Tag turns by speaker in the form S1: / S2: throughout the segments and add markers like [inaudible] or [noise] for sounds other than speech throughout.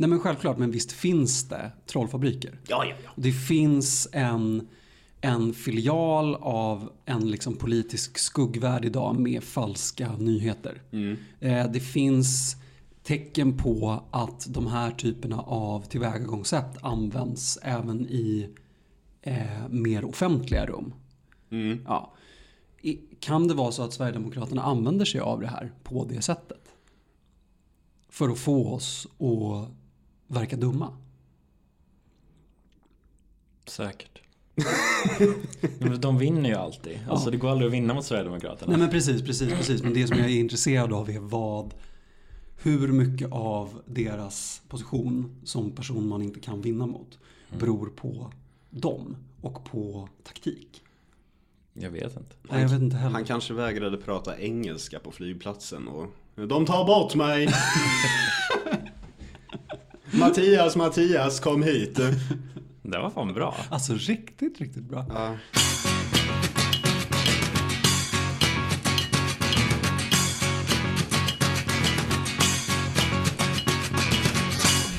S1: Nej men självklart, men visst finns det trollfabriker.
S2: Ja, ja, ja.
S1: Det finns en, en filial av en liksom politisk skuggvärld idag med falska nyheter. Eh, det finns tecken på att de här typerna av tillvägagångssätt används även i eh, mer offentliga rum. Ja. I, kan det vara så att Sverigedemokraterna använder sig av det här på det sättet? För att få oss att verka dumma?
S3: Säkert. [laughs] Men de vinner ju alltid. Alltså det går aldrig att vinna mot Sverigedemokraterna.
S1: Nej men precis, precis, precis. Men det som jag är intresserad av är vad, hur mycket av deras position som person man inte kan vinna mot beror på dem och på taktik.
S3: Jag vet inte.
S1: Nej, jag vet inte heller.
S2: Han kanske vägrade prata engelska på flygplatsen och de tar bort mig! [laughs] Mattias, Mattias, kom hit!
S3: Det var fan bra.
S1: Alltså riktigt, riktigt bra.
S2: Ja.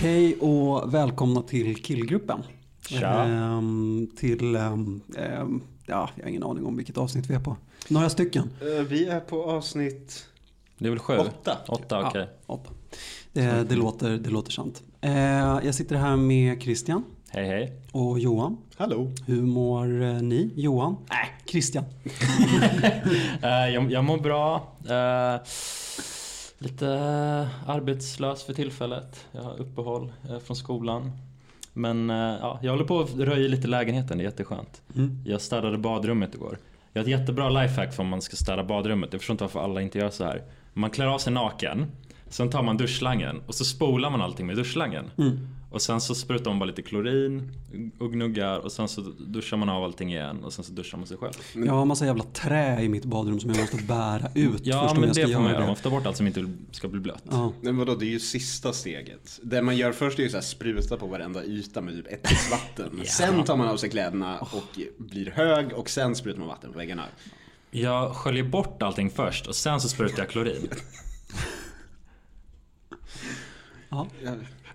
S1: Hej och välkomna till killgruppen.
S3: Tja.
S1: Ehm, till, ehm, ehm, ja, jag har ingen aning om vilket avsnitt vi är på. Några stycken.
S2: Eh, Vi är på avsnitt...
S3: Det är väl sju?
S2: Åtta.
S3: Åtta, okej.
S1: Ja, åtta. Det, det, låter, det låter sant. Eh, jag sitter här med Christian
S3: Hej hej.
S1: och Johan.
S2: Hallå!
S1: Hur mår eh, ni? Johan? Nej, Christian. [laughs]
S3: Eh, jag, jag mår bra. Lite arbetslös för tillfället. Jag har uppehåll eh, från skolan. Men ja, jag håller på att röja lite lägenheten, det är jätteskönt.
S1: Mm.
S3: Jag städade badrummet igår. Jag har ett jättebra lifehack för om man ska städa badrummet. Jag förstår inte varför alla inte gör så här. Man klär av sig naken, sen tar man duschslangen och så spolar man allting med duschslangen.
S1: Mm.
S3: Och sen så sprutar man bara lite klorin och gnuggar och sen så duschar man av allting igen och sen så duschar man sig själv.
S1: Jag har massa jävla trä i mitt badrum som jag måste bära ut
S3: Ja men det får man
S1: göra
S3: man får ta bort allt som inte ska bli blött.
S1: Ja.
S2: Men vadå, det är ju sista steget. Det man gör först är ju så här spruta på varenda yta med typ ättiksvatten. [laughs] Sen tar man av sig kläderna och blir hög och sen sprutar man vatten på väggarna.
S3: Jag sköljer bort allting först och sen så sprutar jag klorin.
S1: Ja,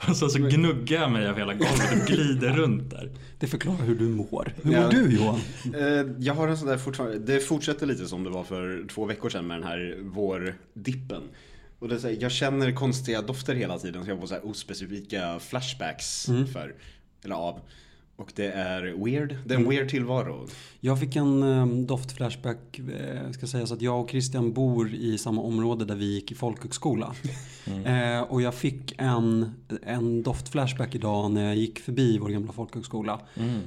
S3: Och sen så gnuggar jag mig över hela golvet och glider runt där.
S1: det förklarar hur du mår. Hur
S2: Ja.
S1: mår du Johan?
S2: Eh, Jag har en sån där fortfarande, det fortsätter lite som det var för två veckor sedan med den här vårdippen. Och det är så här, jag känner konstiga dofter hela tiden så jag får så här ospecifika flashbacks för, eller av. Och det är weird, det är en weird tillvaro.
S1: Jag fick en um, doftflashback. Eh, ska säga så att jag och Christian bor i samma område där vi gick i folkhögskola. [laughs] Eh, och jag fick en, en doftflashback idag när jag gick förbi vår gamla folkhögskola.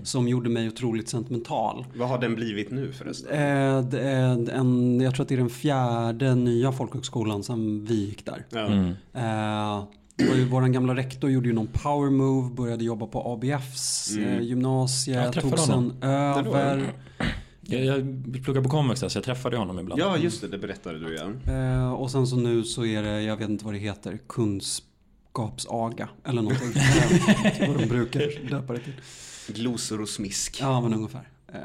S1: Som gjorde mig otroligt sentimental.
S2: Vad har den blivit nu förresten?
S1: Eh, en, jag tror att det är den fjärde nya folkhögskolan som vi gick där.
S3: Mm.
S1: Det var ju, vår gamla rektor gjorde ju någon power move, började jobba på ABFs
S2: Mm.
S1: eh, gymnasie, tog sen över.
S3: Jag, jag pluggar på komvux så jag träffade honom ibland.
S2: ja, just det, det berättade du ja.
S1: Eh, och sen så nu så är det, jag vet inte vad det heter, kunskapsaga eller någonting. [laughs] Eh, vad de brukar döpa det till.
S2: Glosor och smisk.
S1: Ja men ungefär. Eh,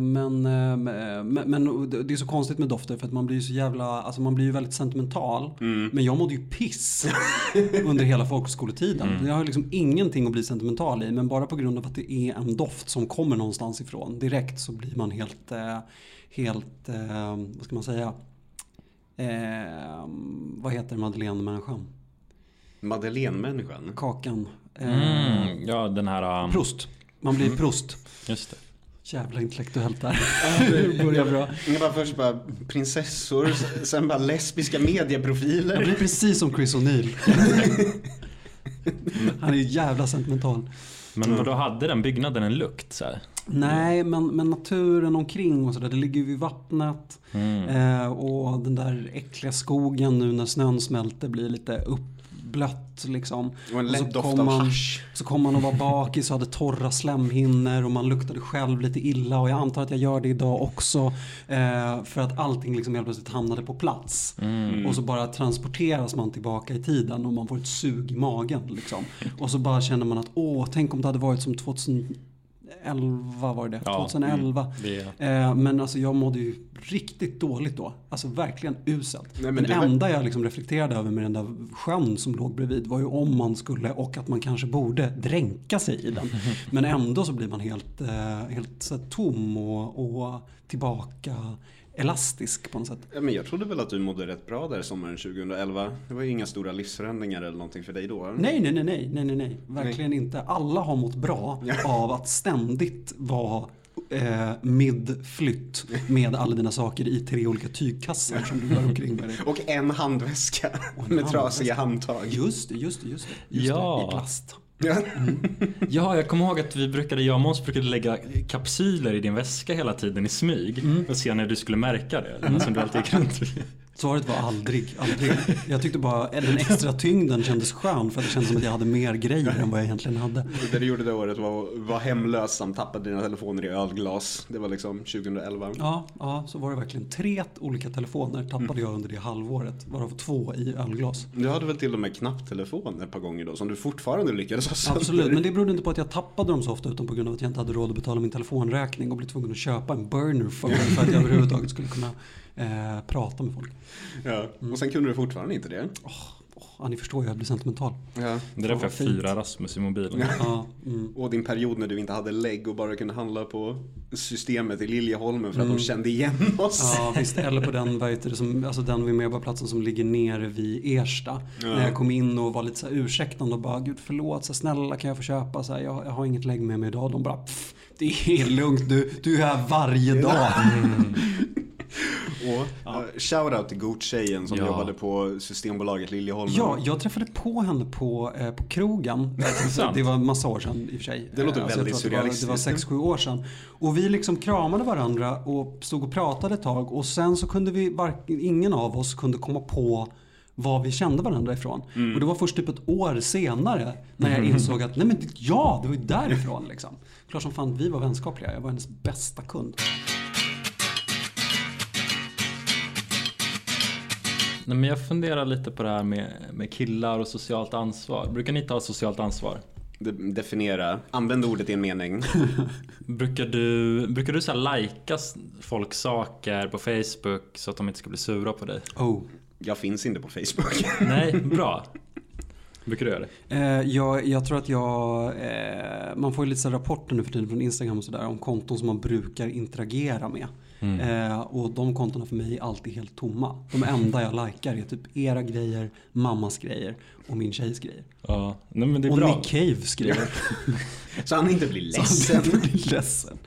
S1: Men, eh, men, men det är så konstigt med dofter för att man blir ju så jävla, alltså man blir ju väldigt sentimental. Men jag mådde ju piss [laughs] under hela folkskoletiden. Jag har liksom ingenting att bli sentimental i men bara på grund av att det är en doft som kommer någonstans ifrån. Direkt så blir man helt, eh, helt, eh, vad ska man säga? Eh, vad heter Madeleine-människan?
S2: Madeleine-människan.
S1: Kakan. Eh,
S3: Mm, ja, den här... Um,
S1: Prost. Man blir prost.
S3: just det.
S1: Jävla intellektuellt där. Det [laughs] börjar bra.
S2: Jag bara först bara prinsessor, sen bara lesbiska medieprofiler.
S1: Jag blir precis som Chris O'Neill. Han är jävla sentimental.
S3: Men vadå, hade den byggnaden en lukt så här?
S1: Nej, men, men naturen omkring och sådär. Det ligger ju vid vattnet.
S3: Mm.
S1: Eh, och den där äckliga skogen nu när snön smälter blir lite uppblött liksom.
S2: Och en
S1: Och så
S2: lätt doft av
S1: man-
S2: hasch.
S1: Så kom man och var bakis och hade torra slemhinnor och man luktade själv lite illa och jag antar att jag gör det idag också. Eh, för att allting liksom helt plötsligt hamnade på plats.
S3: Mm.
S1: Och så bara transporteras man tillbaka i tiden och man får ett sug i magen. Liksom. Och så bara känner man att åh, tänk om det hade varit som 2000 2011 var det
S3: Ja,
S1: 2011.
S3: Det,
S1: Eh, men alltså jag mådde ju riktigt dåligt då. Alltså verkligen uselt.
S2: Nej, men det
S1: det
S2: var-
S1: enda jag liksom reflekterade över med den där sjön som låg bredvid var ju om man skulle och att man kanske borde dränka sig i den. [laughs] Men ändå så blir man helt, eh, helt så tom och, och tillbaka elastisk på något sätt.
S2: Ja, men jag trodde väl att du mådde rätt bra där sommaren 2011. Det var ju inga stora livsförändringar eller någonting för dig då.
S1: Nej, nej, nej, nej, nej, nej, nej. verkligen inte. Alla har mått bra av att ständigt vara eh, midflytt med alla dina saker i tre olika tygkassar som du bär omkring med dig. [laughs]
S2: Och en handväska
S1: Och en
S2: med trasiga
S1: handväska.
S2: handtag.
S1: Just det, just det, just det. Just
S3: Ja.
S1: det, I plast.
S2: Ja.
S3: Ja, jag kommer ihåg att vi brukade, jag och Måns brukade lägga kapsyler i din väska hela tiden i smyg. Och se när du skulle märka det. Mm. Som du alltid gick runt.
S1: Svaret var aldrig, aldrig. Jag tyckte bara den extra tyngden kändes skön för det kändes som att jag hade mer grejer än vad jag egentligen hade.
S2: Det du gjorde det året var att vara hemlös samt tappade dina telefoner i ölglas. Det var liksom 2011.
S1: Ja, ja, så var det verkligen. Tre olika telefoner tappade jag under det halvåret, varav två i ölglas.
S2: Du hade väl till och med knapptelefon ett par gånger då som du fortfarande lyckades ha sönder.
S1: Absolut, men det berodde inte på att jag tappade dem så ofta utan på grund av att jag inte hade råd att betala min telefonräkning och blev tvungen att köpa en burner för att jag [laughs] överhuvudtaget skulle kunna eh, prata med folk.
S2: Ja. Och sen kunde du fortfarande inte det.
S1: Åh, ja, ni förstår ju, jag blir sentimental.
S2: Ja.
S3: Det är därför jag firar Rasmus i mobilen.
S1: Ja, mm.
S2: Och din period när du inte hade lägg och bara kunde handla på systemet i Liljeholmen för att
S1: Mm.
S2: de kände igen oss.
S1: Ja visst, eller på den, vad heter det, som, alltså den vid Medborgarplatsen som ligger nere vid Ersta.
S2: Ja.
S1: När jag kom in och var lite så här ursäktande och bara, gud förlåt, så här, snälla kan jag få köpa? Så här, jag, jag har inget lägg med mig idag. De bara, pff, det är lugnt, du, du är här varje dag. [laughs] [laughs]
S2: Och ja. shoutout till Goat-tjejen som
S3: Ja.
S2: jobbade på Systembolaget Liljeholmen.
S1: Ja, jag träffade på henne på, eh, på krogen. [laughs] Det var massa år sedan i och för sig.
S2: Det låter
S1: Eh, alltså,
S2: väldigt
S1: att det var- Det var
S2: surrealistiskt.
S1: sex sju år sedan. Och vi liksom kramade varandra och stod och pratade ett tag. Och sen så kunde vi, ingen av oss kunde komma på var vi kände varandra ifrån.
S2: Mm.
S1: Och det var först typ ett år senare när jag insåg att nej men ja, det var ju [laughs] därifrån liksom. Klart som fan vi var vänskapliga. Jag var hennes bästa kund.
S3: Nej, men jag funderar lite på det här med, med killar och socialt ansvar. Brukar ni ta socialt ansvar?
S2: De- Definiera. Använd ordet i en mening. [laughs]
S3: Brukar du, brukar du så här lajka folks saker på Facebook så att de inte ska bli sura på dig?
S1: Oh.
S2: Jag finns inte på Facebook. [laughs]
S3: Nej, bra. Brukar du göra det?
S1: Eh, jag, jag tror att jag, eh, man får ju lite rapporter nu för tiden från Instagram och sådär om konton som man brukar interagera med. Eh, och de kontona för mig är alltid helt tomma. De enda jag likar är typ era grejer, mammas grejer och min tjejs grejer.
S3: Ja, nej, men det är
S1: och
S3: bra.
S1: Nick Caves grejer. [laughs]
S2: Så han inte blir
S1: Så
S2: ledsen.
S1: han blir ledsen.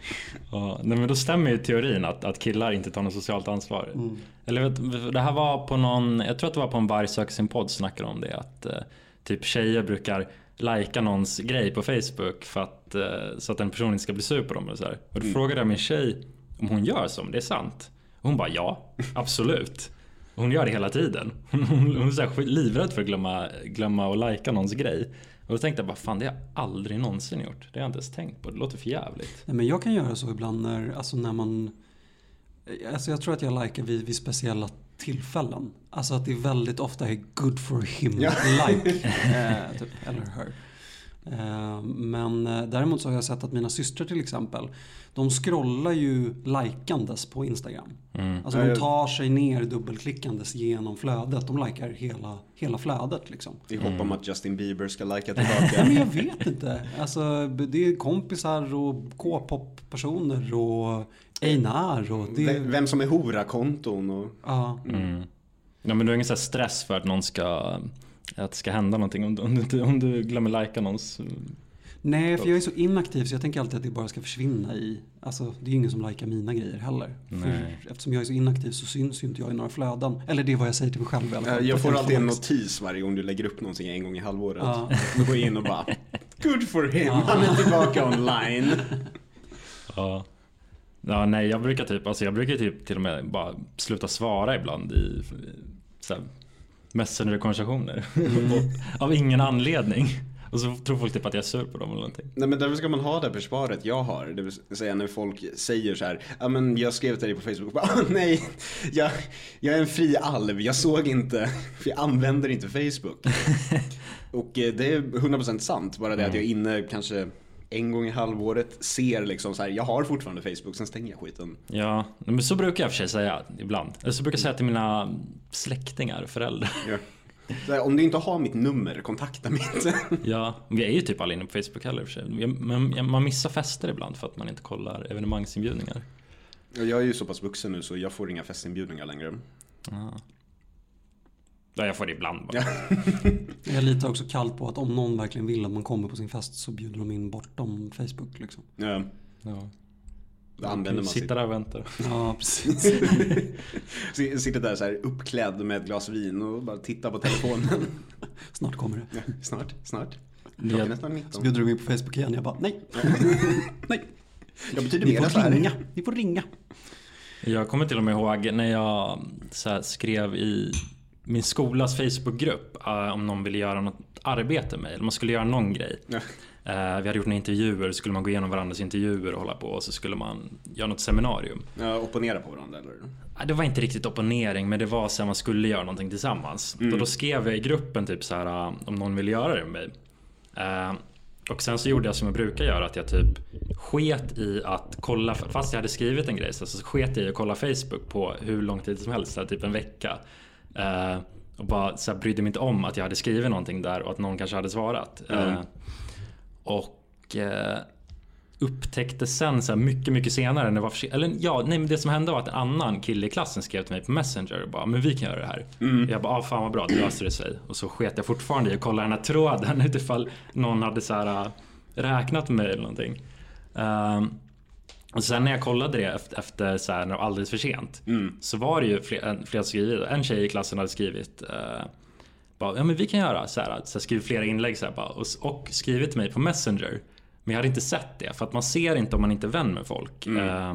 S3: Ja, nej, men då stämmer ju teorin att, att killar inte tar något socialt ansvar.
S1: Mm.
S3: Eller vet, det här var på någon, jag tror att det var på en Varg söker sin podd snackade om det. Att eh, typ tjejer brukar lajka någons grej på Facebook för att, eh, så att den personen inte ska bli sur på dem. Och, så här. och då frågade jag min tjej om hon gör så, om det är sant. Och hon bara ja, absolut. Och Hon gör det hela tiden. Hon, hon, hon är så livrädd för att glömma, glömma att lajka någons grej. Och då tänkte jag bara fan det har jag aldrig någonsin gjort. Det har jag inte ens tänkt på. Det låter för jävligt.
S1: Nej, men jag kan göra så ibland när, alltså när man Alltså jag tror att jag likar vid, vid speciella tillfällen. Alltså att det väldigt ofta är good for him
S2: Ja.
S1: like. [laughs] eh, typ, eller her. Eh, men eh, däremot så har jag sett att mina systrar till exempel. De scrollar ju likandes på Instagram.
S3: Mm.
S1: Alltså de tar sig ner dubbelklickandes genom flödet. De likar hela, hela flödet liksom.
S2: I hopp om att Justin Bieber ska
S1: Nej, [laughs]
S2: tillbaka.
S1: men jag vet inte. Alltså, det är kompisar och K-pop-personer och Einar och det...
S2: Vem- Vem som är hora-konton och...
S1: Ja.
S3: Mm. Ja, men du har ingen stress för att någon ska att det ska hända någonting om, du- om, du, om du glömmer lajka någons
S1: Nej, för jag är så inaktiv så jag tänker alltid att det bara ska försvinna i... Alltså, det är ju ingen som likar mina grejer heller. För eftersom jag är så inaktiv så syns ju inte jag i några flöden. Eller det är vad jag säger till mig själv i alla fall.
S2: Eh, Jag
S1: För
S2: får alltid en notis varje gång du lägger upp någonting en gång i halvåret.
S1: Ja.
S2: Då går jag in och bara Good for him,
S1: Ja.
S2: han är tillbaka online.
S3: Ja. Ja, nej, jag brukar typ, alltså jag brukar typ till och med bara sluta svara ibland i så här, messenger-konversationer. Och- [laughs] Av ingen anledning. Och så tror folk typ att jag är sur på dem eller någonting.
S2: Nej men därför ska man ha det försvaret jag har. Det vill säga när folk säger så här, ja men jag skrev till dig på Facebook, [laughs] bara, "Ah, nej, jag, jag är en fri alv, jag såg inte, [laughs] för jag använder inte Facebook. Och eh, det är 100% sant, bara det att jag är inne kanske en gång i halvåret, ser liksom så här, jag har fortfarande Facebook, sen stänger jag skiten.
S3: Ja, men så brukar jag för sig säga ibland. Eller så brukar jag säga till mina släktingar, föräldrar.
S2: Ja. Här, om du inte har mitt nummer, kontakta mig inte. [laughs]
S3: Ja, vi är ju typ alla inne på Facebook heller i och för sig. Men man missar fester ibland för att man inte kollar evenemangsinbjudningar.
S2: Jag är ju så pass vuxen nu så jag får inga festinbjudningar längre.
S3: Ja. Ja, jag får det ibland bara. [laughs]
S1: Jag litar också kallt på att om någon verkligen vill att man kommer på sin fest så bjuder de in bortom Facebook liksom.
S2: Ja,
S3: Ja.
S2: då använder man
S3: Sitta
S2: sitt.
S3: där och vänta.
S1: Ja, precis. [laughs]
S2: Sitter där så här uppklädd med ett glas vin och bara tittar på telefonen. [laughs]
S1: Snart kommer det.
S2: Ja, snart, snart.
S3: Ni-
S2: Klockan är
S1: Så
S2: 19.
S1: bjuder de in på Facebook igen. Jag bara nej. nej.
S2: Jag betyder
S1: Ni
S2: mer
S1: får
S2: än så här.
S1: ringa. Ni får ringa.
S3: Jag kommer till och med ihåg när jag så här, skrev i min skolas Facebookgrupp eh, om någon ville göra något arbete med mig. Eller man skulle göra någon grej.
S2: Ja.
S3: Eh, vi hade gjort några intervjuer, så skulle man gå igenom varandras intervjuer och hålla på. Och så skulle man göra något seminarium.
S2: Ja, opponera på varandra eller?
S3: Ja, Det var inte riktigt opponering men det var så att man skulle göra någonting tillsammans. Och då skrev jag i gruppen typ så här uh, om någon ville göra det med mig. Eh, och sen så gjorde jag som jag brukar göra att jag typ sket i att kolla, fast jag hade skrivit en grej så, så sket jag i att kolla Facebook på hur lång tid som helst, så här, typ en vecka. Eh, och bara så här, brydde mig inte om att jag hade skrivit någonting där och att någon kanske hade svarat.
S2: Mm.
S3: Eh, och eh, upptäckte sen så här mycket, mycket senare när det var för. Eller ja, nej men det som hände var att en annan kille i klassen skrev till mig på Messenger och bara men vi kan göra det här. Jag bara ah, fan vad bra, det löste det sig. Och så sket jag fortfarande i att kolla den här tråden [laughs] utifall någon hade så här räknat med mig eller någonting. Ehm, och sen när jag kollade det efter, efter så här, när det var alldeles för sent så var det ju flera, som skrivit. En tjej i klassen hade skrivit eh, bara, ja men vi kan göra så här, så här skrivit flera inlägg så här, bara, och, och skrivit till mig på Messenger. Men jag hade inte sett det för att man ser inte om man inte är vän med folk. Eh,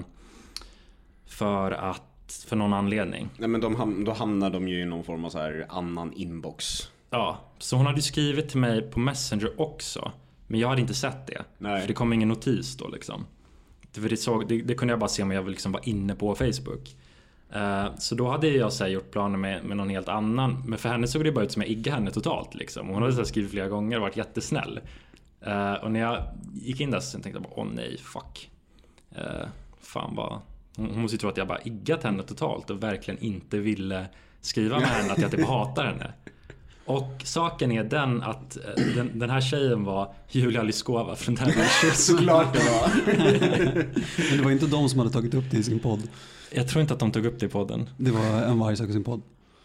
S3: för att, för någon anledning.
S2: Nej men de, ham- då hamnar de ju i någon form av så här annan inbox.
S3: Ja, så hon hade skrivit till mig på Messenger också. Men jag hade inte sett det.
S2: Nej.
S3: För det kom ingen notis då liksom. Det, för det, såg, det, det kunde jag bara se om jag liksom var inne på Facebook. Eh, så då hade jag så här, gjort planer med, med någon helt annan. Men för henne såg det bara ut som jag iggade henne totalt. Liksom. Och Hon hade så här, skrivit flera gånger och varit jättesnäll. Uh, och när jag gick in där så tänkte jag bara, åh nej, fuck. Uh, fan vad... Hon, hon måste ju tro att jag bara iggat henne totalt och verkligen inte ville skriva med henne att jag typ hatar henne. Och saken är den att eh, den, den här tjejen var Julia Lyskova från Daddy Issues. [laughs]
S2: Såklart det var. [laughs]
S1: Men det var inte de som hade tagit upp det i sin podd.
S3: Jag tror inte att de tog upp det i podden.
S1: Det var en varg söker sin podd.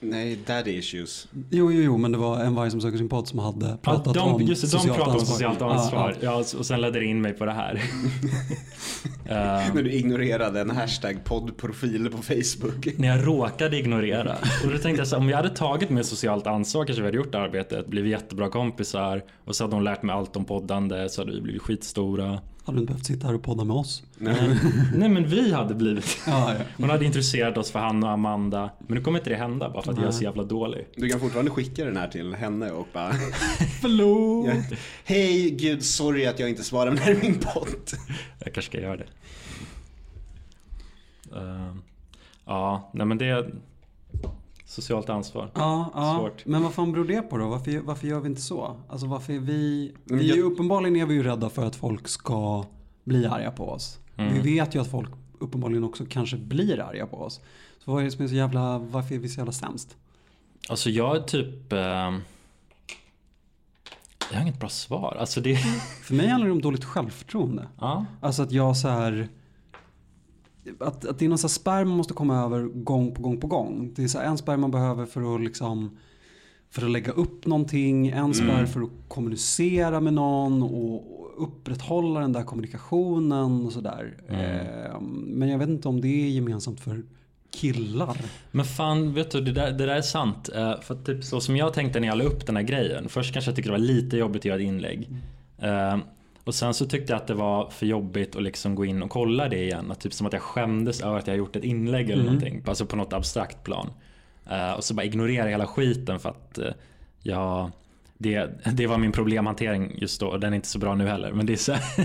S2: Nej, daddy issues.
S1: Jo, jo, jo, men det var en varg som söker sin podd som hade pratat
S3: de,
S1: om
S3: just det, de
S1: socialt
S3: pratade om
S1: ansvar.
S3: socialt
S1: Ja,
S3: ansvar.
S1: ja.
S3: Ja, och sen ledde det in mig på det här. [laughs] Eh,
S2: När du ignorerade en hashtag poddprofil på Facebook. [laughs]
S3: när jag råkade ignorera. Och då tänkte jag så här, om jag hade tagit mer socialt ansvar kanske vi hade gjort arbetet, blivit jättebra kompisar och så hade hon lärt mig allt om poddande så hade vi blivit skitstora.
S1: Hade du inte behövt sitta här och podda med oss?
S2: Nej. [laughs]
S3: Nej men vi hade blivit. [laughs]
S1: Ja, ja.
S3: Hon hade intresserat oss för han och Amanda. Men nu kommer inte det hända bara för att jag är så jävla dålig.
S2: Du kan fortfarande skicka den här till henne och bara [laughs]
S1: Förlåt!
S2: ja. Hej gud, sorry att jag inte svarar när det är min podd.
S3: Jag kanske ska göra det. Ehm, ja, nej men det socialt ansvar.
S1: Ja, ja.
S3: Svårt.
S1: men vad fan beror det på då? Varför, varför gör vi inte så? Alltså varför är vi... Vi är ju, uppenbarligen är vi ju rädda för att folk ska bli arga på oss.
S3: Mm.
S1: Vi vet ju att folk uppenbarligen också kanske blir arga på oss. Så vad är det som är så jävla... Varför är vi så jävla sämst?
S3: Alltså jag är typ... ehm, jag har inget bra svar. Alltså det...
S1: För mig handlar det om dåligt självförtroende.
S3: ja.
S1: Alltså att jag så här... Att, att det är någon spärr man måste komma över gång på gång på gång. Det är så en spärr man behöver för att liksom... För att lägga upp någonting, en spärr för att kommunicera med någon och upprätthålla den där kommunikationen och sådär. Eh, men jag vet inte om det är gemensamt för killar.
S3: Men fan, vet du, det där, det där är sant. Eh, för typ så som jag tänkte när jag la upp den här grejen. Först kanske jag tyckte det var lite jobbigt att göra ett inlägg. Eh, och sen så tyckte jag att det var för jobbigt att liksom gå in och kolla det igen. Att typ som att jag skämdes över att jag gjort ett inlägg eller någonting. Alltså på något abstrakt plan. Eh, och så bara ignorera hela skiten för att eh, jag... Det, det var min problemhantering just då och den är inte så bra nu heller. Men det är så [laughs]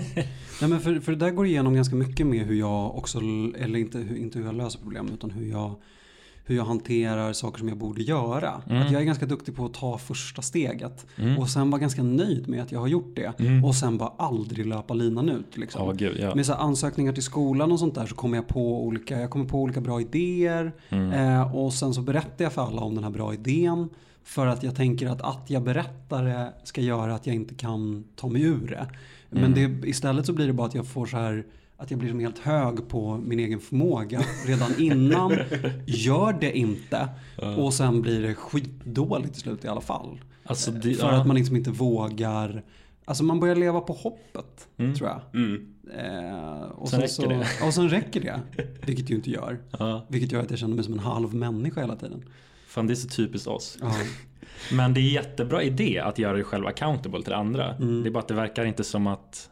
S1: Nej, men för, för det där går igenom ganska mycket med hur jag också, eller inte, hur- inte hur jag löser problem utan hur jag, hur jag hanterar saker som jag borde göra. Att jag är ganska duktig på att ta första steget. Och sen vara ganska nöjd med att jag har gjort det. Och sen bara aldrig löpa linan ut. Liksom.
S3: Ja, gud, ja.
S1: Med så ansökningar till skolan och sånt där så kommer jag på olika, jag kommer på olika bra idéer. Eh, och sen så berättar jag för alla om den här bra idén. För att jag tänker att att jag berättar det ska göra att jag inte kan ta mig ur det. Men det, istället så blir det bara att jag får så här att jag blir som helt hög på min egen förmåga redan innan. Gör det inte. Och sen blir det skitdåligt till slut i alla fall.
S3: Alltså, det,
S1: För
S3: ja.
S1: att man liksom inte vågar. Alltså man börjar leva på hoppet tror jag.
S2: Mm.
S1: Eh, och
S3: Sen
S1: så,
S3: räcker
S1: så, Och sen räcker det. Vilket det ju inte gör.
S3: Ja.
S1: Vilket gör att jag känner mig som en halv människa hela tiden.
S3: Fan, det är så typiskt oss.
S1: Ja.
S3: Men det är jättebra idé att göra dig själv accountable till andra.
S1: Mm.
S3: Det är bara att det verkar inte som att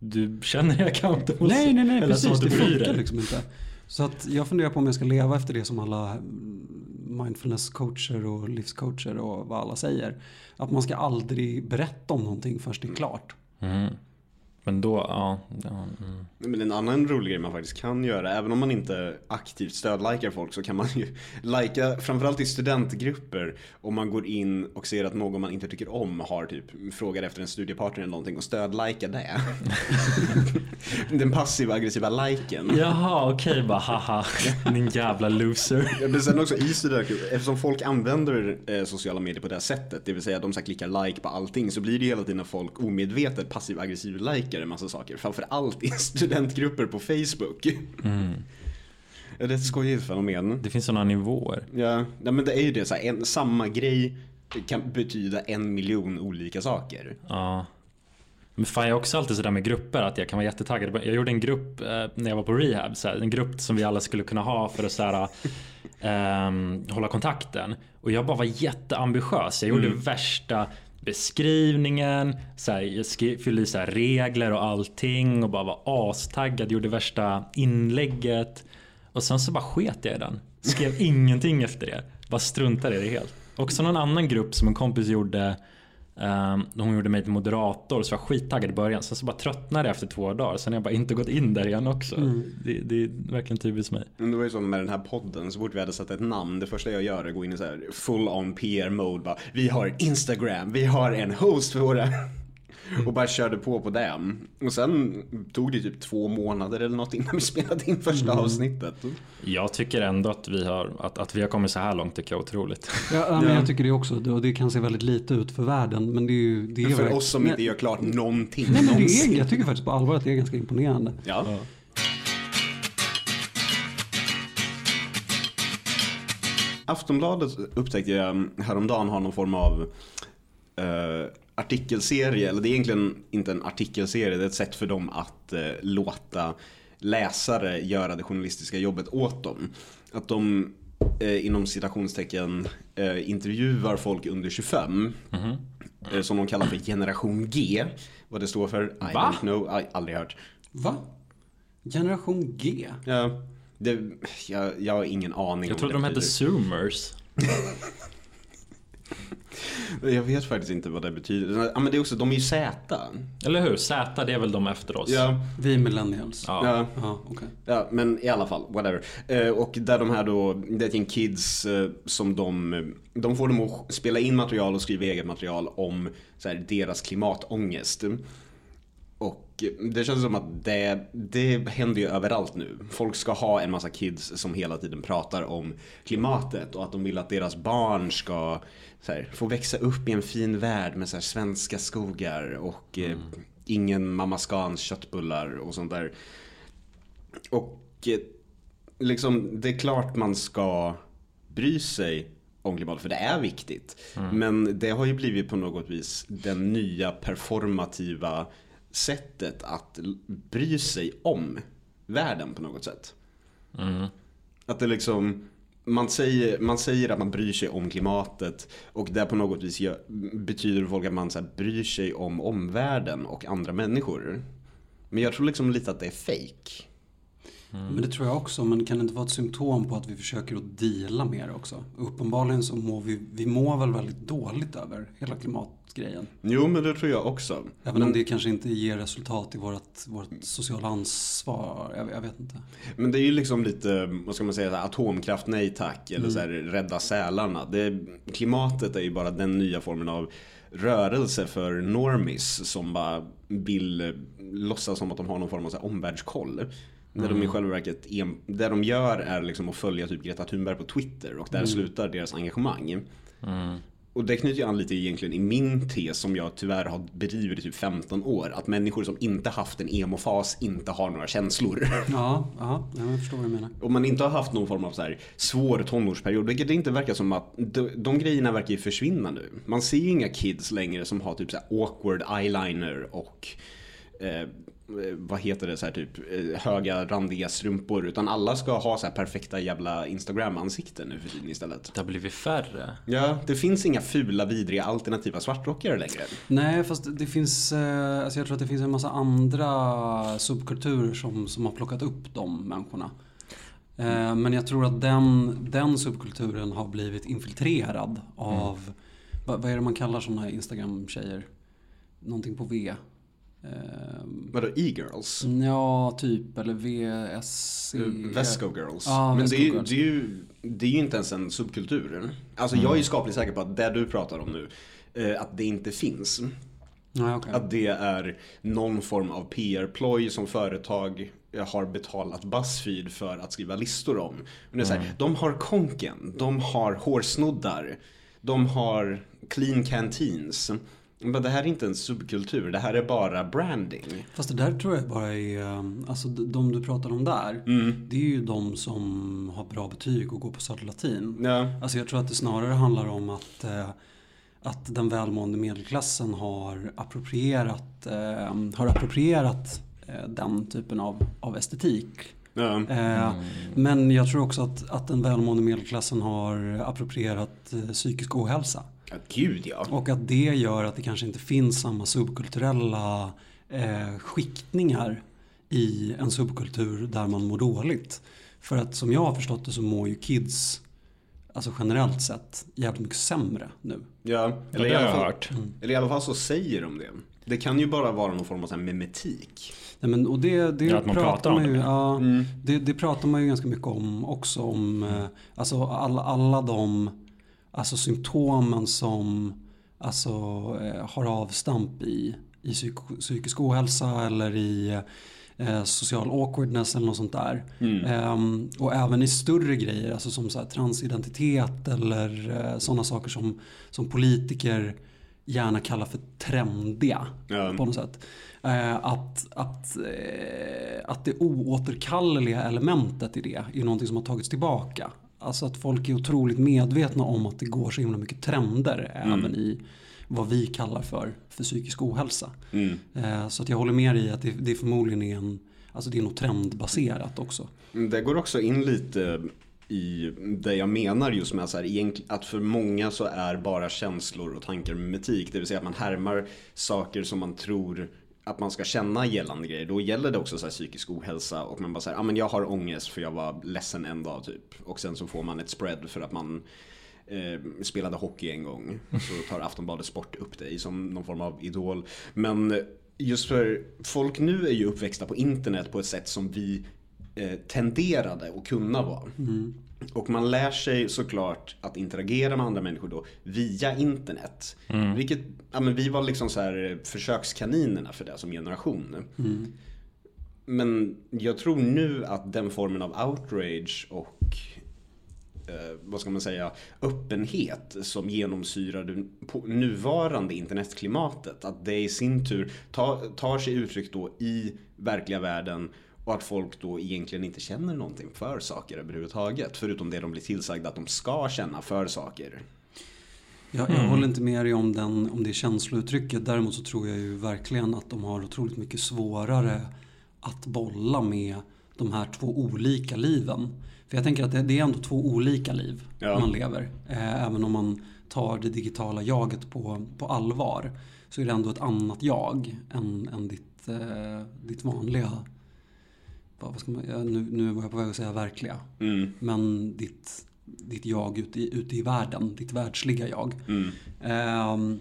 S3: du känner dig accountable.
S1: Nej, nej, nej, precis.
S3: att
S1: Det
S3: du
S1: funkar liksom inte. Så att jag funderar på om jag ska leva efter det som alla mm, mindfulness-coacher och livscoacher och vad alla säger. Att man ska aldrig berätta om någonting förrän det är klart.
S3: Mm. Men då, ja. ja mm.
S2: Men en annan rolig grej man faktiskt kan göra, även om man inte aktivt stödlikar folk så kan man ju [laughs] lajka, framförallt i studentgrupper, om man går in och ser att någon man inte tycker om har typ frågar efter en studiepartner eller någonting och stödlika det. [laughs] Den passiva aggressiva liken.
S3: Jaha, okej bara haha. [laughs] Din jävla loser.
S2: Men sen också i studentgrupper, eftersom folk använder eh, sociala medier på det här sättet, det vill säga de så klickar like på allting, så blir det hela tiden folk omedvetet passiv aggressiv likar en massa saker. Framförallt i [laughs] studentgrupper på Facebook. Ja, Det är ett skojigt fenomen.
S3: Det finns sådana nivåer.
S2: Ja, nej, men det är ju det, så här, en, samma grej kan betyda en miljon olika saker.
S3: Ja. Men fan jag är också alltid sådär med grupper att jag kan vara jättetaggad. Jag gjorde en grupp eh, när jag var på rehab. Så här, en grupp som vi alla skulle kunna ha för att så här, [laughs] ehm, hålla kontakten. Och jag bara var jätteambitiös. Jag gjorde värsta beskrivningen. Så här, jag fyllde i så här regler och allting. Och bara var astaggad. Gjorde värsta inlägget. Och sen så bara sket jag i den. Skrev [laughs] ingenting efter det. Bara struntade i det helt. Också någon annan grupp som en kompis gjorde. Um, hon gjorde mig till moderator så jag var skittaggad i början. Sen så bara tröttnade jag efter två dagar. Sen har jag bara inte gått in där igen också. Det, det är verkligen typiskt mig.
S2: Men det var ju som med den här podden, så fort vi hade satt ett namn, det första jag gör är att gå in i så här full on PR mode. Bara, vi har Instagram, vi har en host för våra... [laughs] Och bara körde på på det. Och sen tog det typ två månader eller något innan vi [laughs] spelade in första avsnittet.
S3: Jag tycker ändå att vi har, att, att vi har kommit så här långt tycker jag är otroligt.
S1: Ja, ja, men jag tycker det också. Och det kan se väldigt lite ut för världen. Men det är ju... Det är
S2: För
S1: verk-
S2: oss som inte gör klart någonting
S1: Nej, men det är, jag tycker faktiskt på allvar att det är ganska imponerande.
S2: Ja. Aftonbladet upptäckte jag häromdagen har någon form av eh, artikelserie, eller det är egentligen inte en artikelserie, det är ett sätt för dem att eh, låta läsare göra det journalistiska jobbet åt dem. Att de eh, inom citationstecken eh, intervjuar folk under 25 eh, som de kallar för generation G. Vad det står för, I
S3: Va?
S2: don't know, I, aldrig hört.
S1: Va? Generation G?
S2: Ja, det, jag, jag har ingen aning
S3: Jag trodde de hette zoomers. [laughs]
S2: Jag vet faktiskt inte vad det betyder. Ja men det är också, de är ju Z.
S3: Eller hur? Z det är väl de efter oss?
S2: Ja,
S1: Vi är millennials.
S3: Ja.
S2: ja.
S1: Ja, okej.
S2: Ja, men i alla fall, whatever. Eh, och där de här då, det är ett gäng kids eh, som de, de får dem att spela in material och skriva eget material om så här, deras klimatångest. Det känns som att det, det händer ju överallt nu. Folk ska ha en massa kids som hela tiden pratar om klimatet och att de vill att deras barn ska här, få växa upp i en fin värld med så här, svenska skogar och eh, ingen Mamma Scans köttbullar och sånt där. Och eh, liksom, det är klart man ska bry sig om klimatet, för det är viktigt. Men det har ju blivit på något vis den nya performativa sättet att bry sig om världen på något sätt.
S3: Mm.
S2: Att det liksom, man säger, man säger att man bryr sig om klimatet och det på något vis gör, betyder folk att man så här, bryr sig om omvärlden och andra människor. Men jag tror liksom lite att det är fake.
S1: Men det tror jag också, men kan det inte vara ett symptom på att vi försöker att deala mer också? Uppenbarligen så mår vi, vi mår väl väldigt dåligt över hela klimatgrejen.
S2: Jo, men det tror jag också.
S1: Även om det kanske inte ger resultat i vårt, vårt sociala ansvar. Jag, jag vet inte.
S2: Men det är ju liksom lite, vad ska man säga, atomkraft nej tack. Eller så här,
S1: Mm.
S2: rädda sälarna. Det, klimatet är ju bara den nya formen av rörelse för normis som bara vill låtsas som att de har någon form av så här, omvärldskoll. Där de i
S1: Mm.
S2: själva verket, det de gör är liksom att följa typ Greta Thunberg på Twitter och där
S1: Mm.
S2: slutar deras engagemang.
S3: Mm.
S2: Och det knyter ju an lite egentligen i min tes som jag tyvärr har bedrivit i typ 15 år. Att människor som inte haft en emofas inte har några känslor. [laughs]
S1: Ja, ja, jag förstår vad du menar.
S2: Om man inte har haft någon form av så här svår tonårsperiod, vilket det inte verkar som att de, de grejerna verkar ju försvinna nu. Man ser ju inga kids längre som har typ så här awkward eyeliner och eh, vad heter det, så här typ eh, höga randiga strumpor. Utan alla ska ha så här perfekta jävla Instagram-ansikten nu för tiden istället.
S3: Det har blivit färre.
S2: Ja, det finns inga fula, vidriga alternativa svartrockare längre.
S1: Nej, fast det finns, eh, alltså jag tror att det finns en massa andra subkulturer som, som har plockat upp de människorna. Eh, men jag tror att den, den subkulturen har blivit infiltrerad av, vad, vad är det man kallar sådana här Instagram-tjejer? Någonting på V. Eh,
S2: Vadå, e-girls?
S1: ja, typ. Eller VSC.
S2: Vesco girls.
S1: Ja,
S2: Men
S1: Vesco
S2: det är,
S1: girls.
S2: det, är ju, det är ju inte ens en subkultur. Alltså jag är ju skapligt säker på att det du pratar om nu, eh, att det inte finns.
S1: Nej, okej.
S2: Att det är någon form av PR-ploj som företag har betalat Buzzfeed för att skriva listor om. Men det är så här, De har konken, de har hårsnoddar, de har clean canteens. Men det här är inte en subkultur, det här är bara branding.
S1: Fast det där tror jag bara är, eh, alltså de du pratar om där, det är ju de som har bra betyg och går på Södra Latin.
S2: Ja.
S1: Alltså jag tror att det snarare handlar om att, eh, att den välmående medelklassen har approprierat, eh, har approprierat eh, den typen av, av estetik.
S2: Ja.
S1: Eh, Men jag tror också att, att den välmående medelklassen har approprierat psykisk ohälsa.
S2: Ja, gud ja.
S1: Och att det gör att det kanske inte finns samma subkulturella eh, skiktningar i en subkultur där man mår dåligt. För att som jag har förstått det så mår ju kids, alltså generellt sett, jävligt mycket sämre nu.
S2: Ja,
S3: Eller
S2: i
S3: det har
S2: alla
S3: jag
S2: fall-
S3: hört.
S2: Eller i alla fall så säger de det. Det kan ju bara vara någon form av så här memetik.
S1: Nej, men, och det, det
S3: Ja, att man pratar om
S1: man ju,
S3: det.
S1: ja,
S2: Mm.
S1: det, det pratar man ju ganska mycket om också. Om, eh, alltså alla, alla de alltså, symptomen som alltså, eh, har avstamp i, i psyk, psykisk ohälsa eller i eh, social awkwardness eller något sånt där.
S2: Mm.
S1: Ehm, och även i större grejer, alltså som så här, transidentitet eller eh, sådana saker som, som politiker gärna kallar för trendiga
S2: Ja.
S1: på något sätt. Eh, att, att, eh, att det oåterkalleliga elementet i det är någonting som har tagits tillbaka. Alltså att folk är otroligt medvetna om att det går så himla mycket trender även i vad vi kallar för, för psykisk ohälsa.
S2: Mm.
S1: Eh, så att jag håller med dig i att det, det förmodligen är en Alltså det är nog trendbaserat också.
S2: Det går också in lite i det jag menar just med att, så här, att för många så är bara känslor och tankar mimetik. Det vill säga att man härmar saker som man tror att man ska känna gällande grejer. Då gäller det också så här psykisk ohälsa och man bara säger, ja ah, men jag har ångest för jag var ledsen en dag typ. Och sen så får man ett spread för att man eh, spelade hockey en gång. Så tar Aftonbladet Sport upp dig som någon form av idol. Men just för folk nu är ju uppväxta på internet på ett sätt som vi tenderade att kunna vara. Och man lär sig såklart att interagera med andra människor då via internet. Vilket, ja men vi var liksom så här eh, försökskaninerna för det som generation. Men jag tror nu att den formen av outrage och eh, vad ska man säga, öppenhet som genomsyrar det nuvarande internetklimatet. Att det i sin tur tar, tar sig uttryck då i verkliga världen och att folk då egentligen inte känner någonting för saker överhuvudtaget. Förutom det de blir tillsagda att de ska känna för saker.
S1: Jag, jag håller inte med dig om, den, om det känslouttrycket. Däremot så tror jag ju verkligen att de har otroligt mycket svårare att bolla med de här två olika liven. För jag tänker att det, det är ändå två olika liv
S2: Ja.
S1: man lever. Eh, även om man tar det digitala jaget på, på allvar. Så är det ändå ett annat jag än, än ditt, eh, ditt vanliga vad ska man, ja, nu, nu var jag på väg att säga verkliga.
S2: Mm.
S1: Men ditt, ditt jag ute i, ute i världen, ditt världsliga jag.
S2: Mm.
S1: Ehm,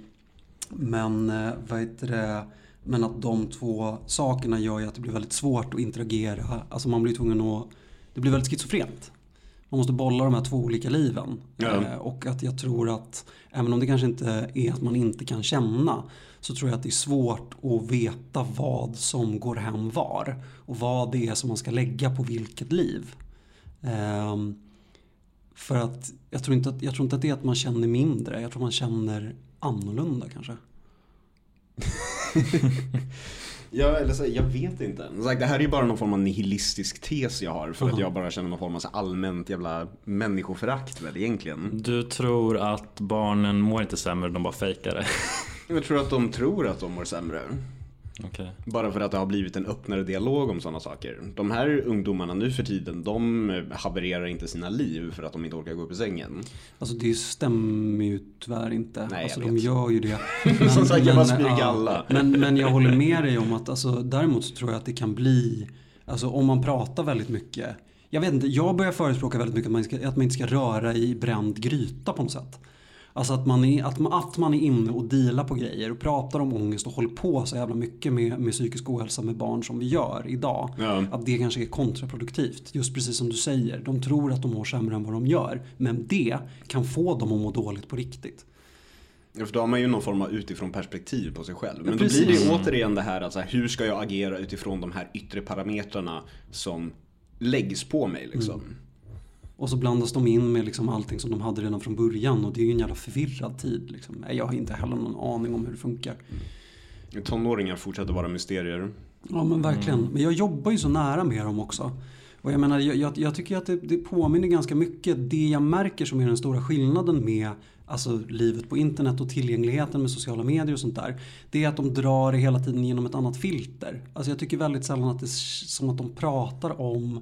S1: men eh, vad heter det? Men att de två sakerna gör ju att det blir väldigt svårt att interagera. Alltså man blir tvungen att... Det blir väldigt schizofrent. Man måste bolla de här två olika liven. Eh, och att jag tror att, även om det kanske inte är att man inte kan känna, så tror jag att det är svårt att veta vad som går hem var. Och vad det är som man ska lägga på vilket liv. Ehm, för att jag tror, inte att jag tror inte att det är att man känner mindre, jag tror man känner annorlunda kanske. [laughs]
S2: Ja, eller så, jag vet inte. Det här är ju bara någon form av nihilistisk tes jag har. För att
S1: Mhm.
S2: jag bara känner någon form av allmänt jävla människoförakt väl egentligen.
S3: Du tror att barnen mår inte sämre, de bara fejkar det.
S2: Jag tror att de tror att de mår sämre.
S3: Okej.
S2: Bara för att det har blivit en öppnare dialog om sådana saker. De här ungdomarna nu för tiden, de havererar inte sina liv för att de inte orkar gå upp i sängen.
S1: Alltså det stämmer ju tyvärr inte.
S2: Nej,
S1: alltså de gör ju det. [laughs]
S2: Som sagt, jag bara
S1: ja. Men, men jag håller med dig om att alltså, däremot så tror jag att det kan bli, alltså om man pratar väldigt mycket. Jag vet inte, jag börjar förespråka väldigt mycket att man, ska, att man inte ska röra i bränd gryta på något sätt. Alltså att man, är, att, man, att man är inne och dealar på grejer och pratar om ångest och håller på så jävla mycket med, med psykisk ohälsa med barn som vi gör idag.
S2: Ja.
S1: Att det kanske är kontraproduktivt. Just precis som du säger. De tror att de mår sämre än vad de gör. Men det kan få dem att må dåligt på riktigt.
S2: Ja, För då har man ju någon form av utifrån perspektiv på sig själv. Men
S1: Ja,
S2: då blir det ju återigen det här att så här, hur ska jag agera utifrån de här yttre parametrarna som läggs på mig liksom.
S1: Och så blandas de in med liksom allting som de hade redan från början. Och det är ju en jävla förvirrad tid. Liksom. Jag har inte heller någon aning om hur det funkar.
S2: Tonåringar fortsätter vara mysterier.
S1: Ja men verkligen. Men jag jobbar ju så nära med dem också. Och jag menar, jag, jag, jag tycker att det, det påminner ganska mycket. Det jag märker som är den stora skillnaden med alltså, livet på internet och tillgängligheten med sociala medier och sånt där. Det är att de drar det hela tiden genom ett annat filter. Alltså jag tycker väldigt sällan att det är som att de pratar om,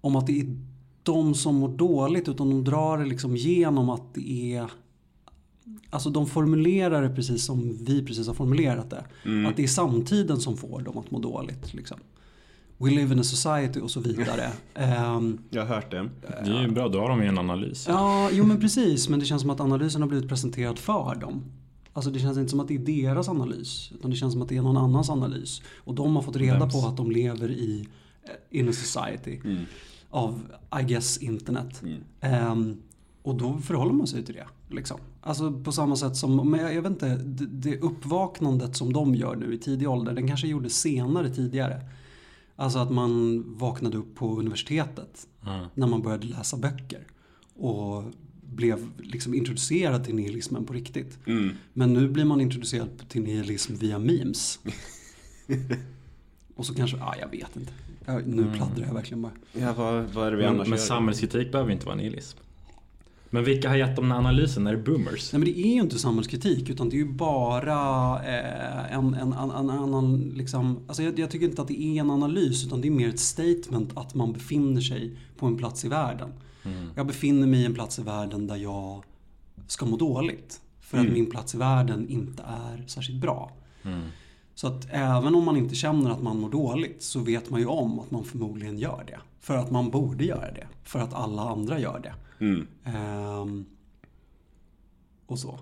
S1: om att det är de som mår dåligt. Utan de drar det liksom genom att det är Alltså de formulerar det precis som vi precis har formulerat det. Att det är samtiden som får dem att må dåligt. Liksom. We live in a society och så vidare. [laughs] Ehm,
S2: Jag har hört det.
S3: Det är ju bra, då har de ju en analys.
S1: ja, jo men precis. Men det känns som att analysen har blivit presenterad för dem. Alltså det känns inte som att det är deras analys. Utan det känns som att det är någon annans analys. Och de har fått reda
S3: Vems?
S1: på att de lever i eh, in a society. Av, I guess, internet. Ehm, och då förhåller man sig till det. Liksom. Alltså på samma sätt som, men jag, jag vet inte, det, det uppvaknandet som de gör nu i tidig ålder, den kanske gjorde senare tidigare. Alltså att man vaknade upp på universitetet
S3: Ja.
S1: när man började läsa böcker. Och blev liksom introducerad till nihilismen på riktigt.
S2: Mm.
S1: Men nu blir man introducerad till nihilism via memes. [laughs] Och så kanske, ja jag vet inte. Ja, nu pladdrar jag verkligen bara.
S2: Ja, vad, vad är det vi
S3: Men,
S2: annars
S3: men
S2: gör?
S3: samhällskritik behöver inte vara nihilism. Men vilka har gett dem den här analysen? Är det boomers?
S1: Nej men det är ju inte samhällskritik utan det är ju bara eh, en, en, en, en annan liksom, alltså jag, jag tycker inte att det är en analys utan det är mer ett statement att man befinner sig på en plats i världen. Jag befinner mig i en plats i världen där jag ska må dåligt. För att min plats i världen inte är särskilt bra. Så att även om man inte känner att man mår dåligt så vet man ju om att man förmodligen gör det. För att man borde göra det. För att alla andra gör det.
S2: Mm.
S1: Ehm, och så.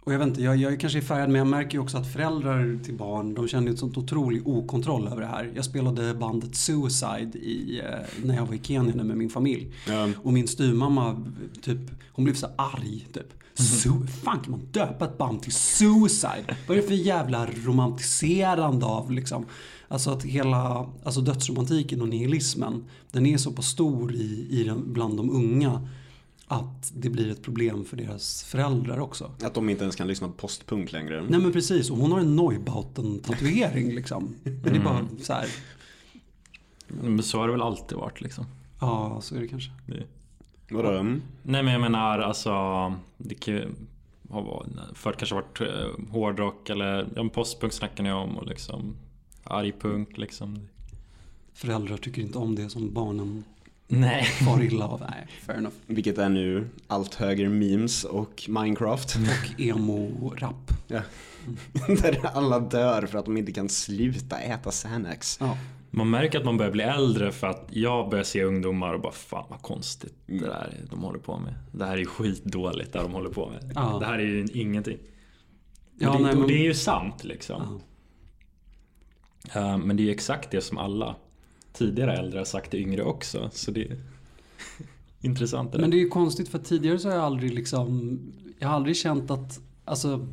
S1: Och jag vet inte, jag, jag är kanske är färgad men jag märker ju också att föräldrar till barn, de känner ett sånt otrolig okontroll över det här. Jag spelade bandet Suicide i, eh, när jag var i Kenya med min familj.
S2: Ja.
S1: Och min styvmamma, typ, hon blev så arg typ. Su- fan kan man döpa ett band till Suicide? Vad är det för jävla romantiserande av liksom? Alltså att hela, alltså dödsromantiken och nihilismen, den är så pass stor i, i den, bland de unga att det blir ett problem för deras föräldrar också.
S2: Att de inte ens kan lyssna på postpunk längre.
S1: Nej men precis, och hon har en Neubauten-tatuering liksom. Men det är bara så här,
S3: Men så har det väl alltid varit liksom.
S1: ja så är det kanske.
S3: Det.
S2: Vadå? Mm.
S3: Nej men jag menar alltså, det kan ju ha varit, förut kanske varit eh, hårdrock eller ja, postpunk snackar ni om och liksom argpunk liksom.
S1: Föräldrar tycker inte om det som barnen
S3: Nej.
S1: far illa av. Nej, fair enough.
S2: Vilket är nu allt högre memes och Minecraft.
S1: Och emo-rap.
S2: Ja. [laughs] Där alla dör för att de inte kan sluta äta Xanax.
S1: Ja.
S3: Man märker att man börjar bli äldre för att jag börjar se ungdomar och bara fan vad konstigt
S2: Mm.
S3: det där de håller på med. Det här är ju skitdåligt det de håller på med.
S1: Ja.
S3: Det här är ju ingenting.
S1: Ja,
S3: och det,
S1: nej,
S3: och
S1: men-
S3: det är ju sant liksom.
S1: Ja.
S3: Eh, men det är ju exakt det som alla tidigare äldre har sagt till yngre också. Så det är [laughs] intressant det.
S1: Men det är ju konstigt för tidigare så har jag aldrig liksom, jag har aldrig känt att, alltså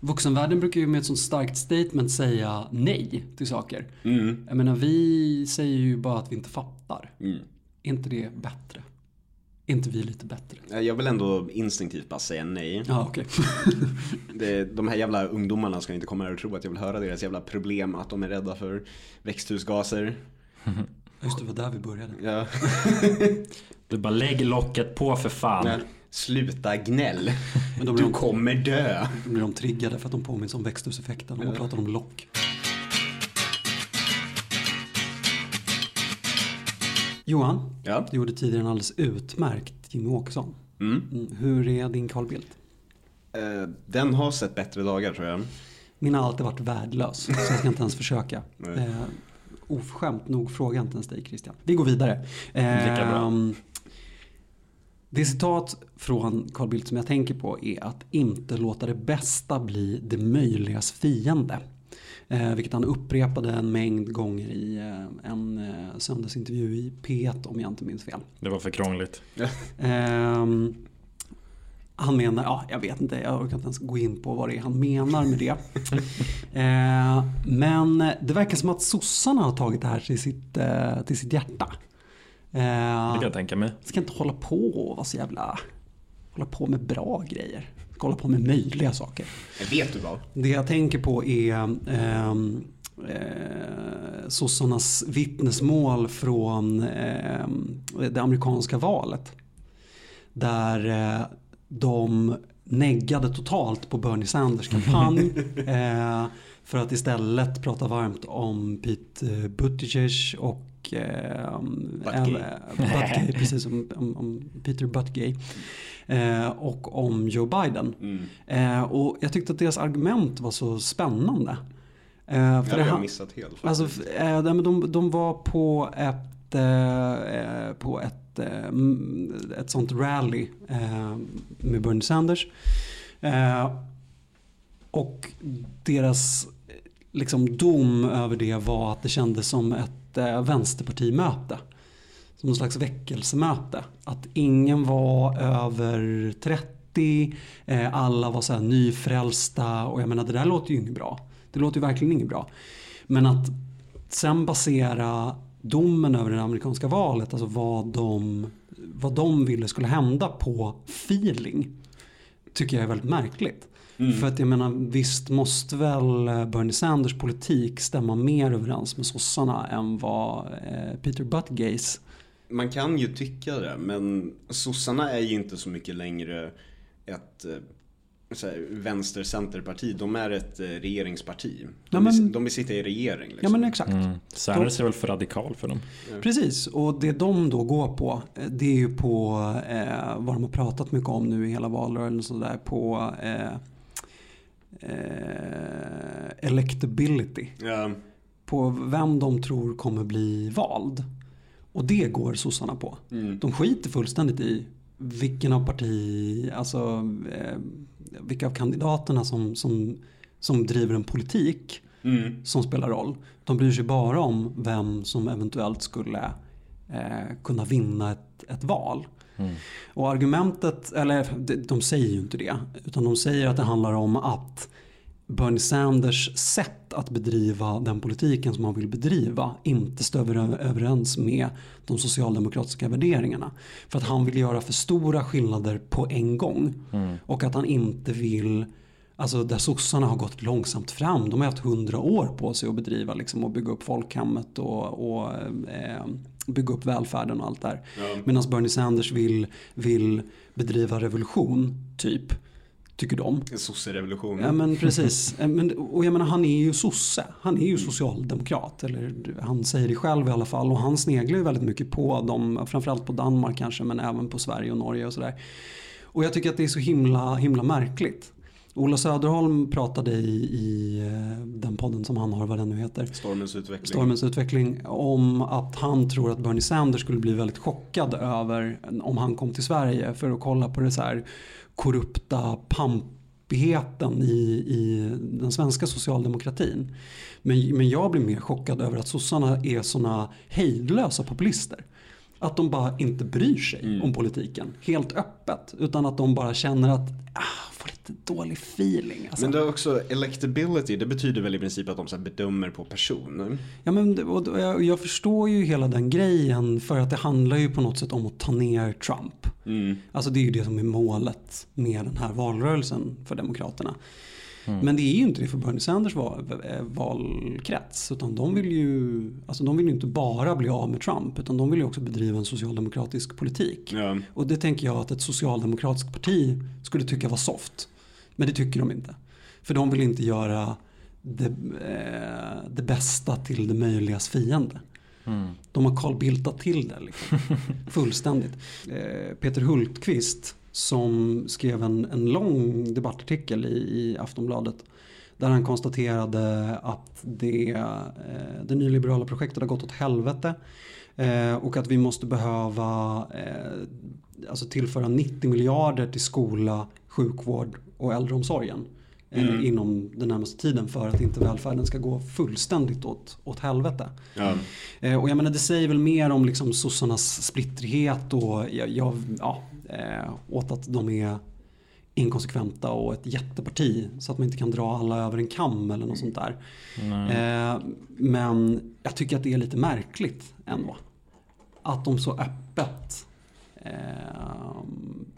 S1: vuxenvärlden brukar ju med ett sånt starkt statement säga nej till saker.
S2: Mm.
S1: Jag menar vi säger ju bara att vi inte fattar.
S2: Mm.
S1: Är inte det bättre? Är inte vi lite bättre?
S2: Jag vill ändå instinktivt bara säga nej.
S1: Ja okej. [laughs]
S2: Det, de här jävla ungdomarna ska inte komma här och tro att jag vill höra deras jävla problem, att de är rädda för växthusgaser.
S1: Just det, var där vi började.
S2: Ja. [laughs]
S3: Du bara lägg locket på för fan.
S2: Nej. Sluta gnäll. [laughs]
S1: Men då blir
S2: Du
S1: de,
S2: kommer dö.
S1: då blir de triggade för att de påminns om växthuseffekten och
S2: Ja.
S1: pratar om lock. Johan,
S2: Ja.
S1: du gjorde tidigare en alldeles utmärkt Jimmy Åkesson.
S2: Mm.
S1: Mm, Hur är din Carl Bildt?
S2: Eh, Den har sett bättre dagar tror jag.
S1: Min har alltid varit värdelös, så jag ska inte ens försöka. [laughs] Eh, oförskämt nog frågar jag inte ens dig Christian. Vi går vidare.
S3: Lika bra.
S1: Det citat från Carl Bildt som jag tänker på är att inte låta det bästa bli det möjligas fiende. Eh, vilket han upprepade en mängd gånger i eh, en eh, söndagsintervju i P1 om jag inte minns fel.
S3: Det var för krångligt. [laughs]
S1: Ehm, han menar, ja jag vet inte, jag orkar inte ens gå in på vad det är han menar med det. [laughs] Ehm, men det verkar som att sossarna har tagit det här till sitt, eh, till sitt hjärta.
S3: Det
S1: Ehm,
S3: kan jag tänka mig.
S1: ska inte hålla på och vara så jävla, hålla på med bra grejer. Ska hålla på med möjliga saker.
S2: Vet du vad?
S1: Det jag tänker på är ehm, eh, sossarnas vittnesmål från ehm, det amerikanska valet. Där eh, de neggade totalt på Bernie Sanders kampanj. [laughs] eh, för att istället prata varmt om Pete Buttigieg och eh,
S2: Buttigieg.
S1: även- Buttigieg, [laughs] precis om, om, om Peter Buttigieg. Eh, och om Joe Biden.
S2: Mm.
S1: Eh, och jag tyckte att deras argument var så spännande. Eh, för
S2: hade
S1: det,
S2: jag
S1: han-
S2: missat helt.
S1: alltså, eh, de, de var på ett, eh, eh, på ett, eh, ett sånt rally eh, med Bernie Sanders. Eh, och deras eh, liksom, dom över det var att det kändes som ett eh, vänsterpartimöte. Som någon slags väckelsemöte. Att ingen var över 30, eh, alla var så här nyfrälsta och jag menar det där låter ju inget bra. Det låter ju verkligen inget bra. Men att sen basera domen över det amerikanska valet, alltså vad de, vad de ville skulle hända på feeling, tycker jag är väldigt märkligt.
S2: Mm.
S1: För att jag menar visst måste väl eh, Bernie Sanders politik stämma mer överens med sossarna än vad eh, Peter Buttigies
S2: Man kan ju tycka det, men sossarna är ju inte så mycket längre ett eh, så här, vänster-centerparti. De är ett regeringsparti. De,
S1: Ja, men-
S2: vill, de vill sitta i regering. Liksom.
S1: Ja men exakt.
S3: Mm. Sanders är väl för radikal för dem.
S1: Precis, och det de då går på det är ju på eh, vad de har pratat mycket om nu i hela valrörelsen och sådär på eh, eh, electability.
S2: Ja,
S1: På vem de tror kommer bli vald. Och det går sossarna på.
S2: mm.
S1: De skiter fullständigt i vilken av parti, alltså eh, vilka av kandidaterna som, som, som driver en politik
S2: Mm.
S1: som spelar roll. De bryr sig bara om vem som eventuellt skulle eh, kunna vinna ett, ett val.
S3: Mm.
S1: Och argumentet, eller de, säger ju inte det, utan de säger att det handlar om att Bernie Sanders sätt att bedriva den politiken som han vill bedriva inte stöver överens med de socialdemokratiska värderingarna. För att han vill göra för stora skillnader på en gång.
S3: Mm.
S1: Och att han inte vill, alltså där sossarna har gått långsamt fram. De har haft hundra år på sig att bedriva liksom, och bygga upp folkhemmet och, och eh, bygga upp välfärden och allt där.
S2: Ja.
S1: Medan Bernie Sanders vill, vill bedriva revolution, typ. Tycker de.
S2: En sosserevolution.
S1: Ja men precis. [laughs] Eh, Men, och jag menar han är ju sosse. Han är ju socialdemokrat. Eller han säger det själv i alla fall. Och han sneglar ju väldigt mycket på dem. Framförallt på Danmark kanske. Men även på Sverige och Norge och sådär. Och jag tycker att det är så himla, himla märkligt. Ola Söderholm pratade i, i eh, den podden som han har, vad den nu heter.
S2: Stormens utveckling.
S1: Stormens utveckling om att han tror att Bernie Sanders skulle bli väldigt chockad över om han kom till Sverige för att kolla på det så här korrupta pampigheten i, i den svenska socialdemokratin. Men, men jag blir mer chockad över att sossarna är såna hejdlösa populister. Att de bara inte bryr sig
S2: Mm.
S1: om politiken helt öppet. Utan att de bara känner att ah, får lite dålig feeling. Alltså.
S2: Men det är också electability, det betyder väl i princip att de så bedömer på person.
S1: Ja, men, och jag, jag förstår ju hela den grejen för att det handlar ju på något sätt om att ta ner Trump.
S2: Mm.
S1: Alltså det är ju det som är målet med den här valrörelsen för Demokraterna. Men det är ju inte det för Bernie Sanders val, eh, valkrets. Utan de vill, ju, alltså de vill inte bara bli av med Trump utan de vill ju också bedriva en socialdemokratisk politik.
S2: Ja.
S1: Och det tänker jag att ett socialdemokratiskt parti skulle tycka var soft. Men det tycker de inte. För de vill inte göra det, eh, det bästa till det möjligas fiende. De har Carl Bildtat till det liksom. [laughs] fullständigt. Eh, Peter Hultqvist som skrev en, en lång debattartikel i, i Aftonbladet där han konstaterade att det, eh, det nyliberala projektet har gått åt helvete eh, och att vi måste behöva eh, alltså tillföra 90 miljarder till skola, sjukvård och äldreomsorgen eh, inom den närmaste tiden för att inte välfärden ska gå fullständigt åt, åt helvete.
S2: Ja.
S1: Och jag menar det säger väl mer om liksom sossarnas splittrighet och jag, ja, eh, åt att de är inkonsekventa och ett jätteparti så att man inte kan dra alla över en kam eller något sånt där. Eh, men jag tycker att det är lite märkligt ändå. Att de så öppet eh,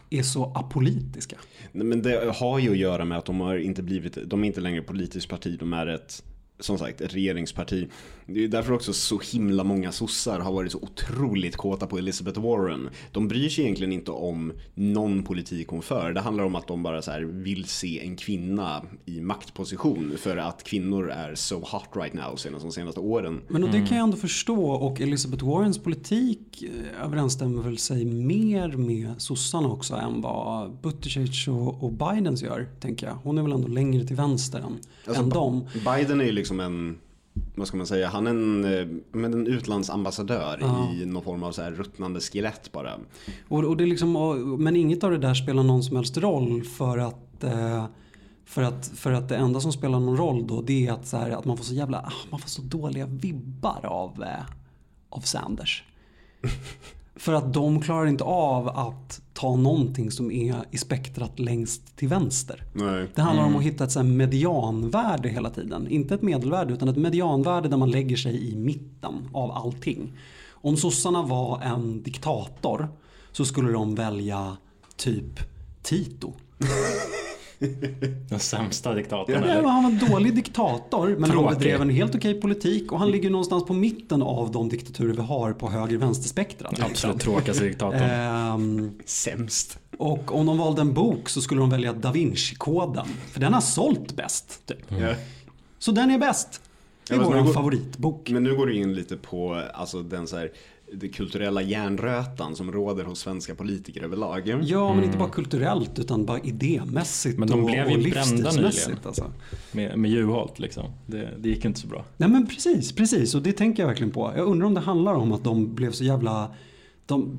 S1: är så apolitiska.
S2: Nej, Men det har ju att göra med att de har inte blivit, de är inte längre politiskt parti, de är ett som sagt, ett regeringsparti. Det är därför också så himla många sossar har varit så otroligt kåta på Elizabeth Warren. De bryr sig egentligen inte om någon politik hon för. Det handlar om att de bara så här vill se en kvinna i maktposition för att kvinnor är so hot right now senast de senaste åren.
S1: Men och det kan jag ändå förstå och Elizabeth Warrens politik eh, överensstämmer väl sig mer med sossarna också än vad Buttigieg och, och Bidens gör, tänker jag. Hon är väl ändå längre till vänster än,
S2: Alltså,
S1: än dem.
S2: Biden är ju liksom en, vad ska man säga, han är en, eh, men en utlandsambassadör
S1: Ja.
S2: i någon form av så här ruttnande skelett bara.
S1: Och, och det är liksom, men inget av det där spelar någon som helst roll för att eh, för att, för att det enda som spelar någon roll då det är att, så här, att man får så jävla ah, man får så dåliga vibbar av, eh, av Sanders. [laughs] för att de klarar inte av att ta någonting som är i spektrat längst till vänster.
S2: Nej.
S1: Det handlar om att hitta ett så medianvärde hela tiden. Inte ett medelvärde utan ett medianvärde där man lägger sig i mitten av allting. Om sossarna var en diktator så skulle de välja typ Tito. [laughs] [laughs]
S3: Den sämsta diktatorn
S1: Ja,
S3: eller?
S1: han var en dålig diktator men han bedrev en helt okej politik och han ligger någonstans på mitten av de diktaturer vi har på höger-vänster-spektrat.
S3: Absolut tråkigaste diktatorn.
S1: Ehm,
S2: Sämst.
S1: och om de valde en bok så skulle de välja Da Vinci-koden. För den har sålt bäst. Typ.
S2: Ja.
S1: Så den är bäst. Det är
S2: Ja,
S1: vår favoritbok.
S2: Men nu går du in lite på alltså, den så här, det kulturella järnrötan som råder hos svenska politiker överlag.
S1: Ja, men inte bara kulturellt utan bara idémässigt
S3: Men de
S1: och,
S3: blev
S1: och
S3: ju brända
S1: livsstilsmässigt. Alltså.
S3: Med, med Juholt liksom. Det, det gick inte så bra.
S1: Nej men precis, precis. Och det tänker jag verkligen på. Jag undrar om det handlar om att de blev så jävla... De,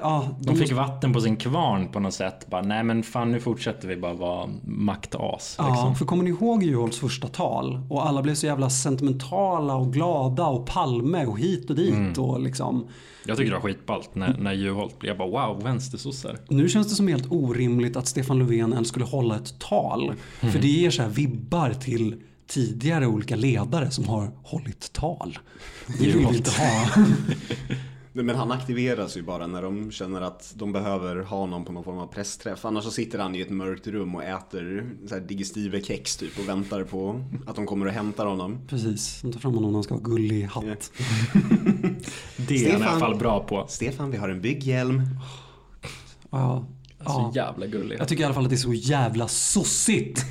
S1: ja,
S3: De fick vatten på sin kvarn på något sätt. Bara, nej men fan nu fortsätter vi bara vara maktas.
S1: Ja,
S3: Liksom.
S1: för kommer ni ihåg Juholts första tal? Och alla blev så jävla sentimentala och glada och Palme och hit och dit
S3: Mm.
S1: och liksom.
S3: Jag tycker det var skitballt när, när Juholt blev. Bara wow, vänstersossar.
S1: Nu känns det som helt orimligt att Stefan Löfven ens skulle hålla ett tal. För det ger så här vibbar till tidigare olika ledare som har hållit tal. Det vill vi inte ha. [laughs]
S2: Men han aktiveras ju bara när de känner att de behöver ha någon på någon form av pressträff. Annars så sitter han i ett mörkt rum och äter så digestive kex typ och väntar på att de kommer och hämtar honom.
S1: Precis, de tar fram honom när han ska ha gullig hatt. [laughs]
S3: Det är han i alla fall bra på.
S2: Stefan, vi har en bygghjälm.
S1: Ja,
S3: Så
S1: ja.
S3: jävla gullig.
S1: Jag tycker i alla fall att det är så jävla sossigt.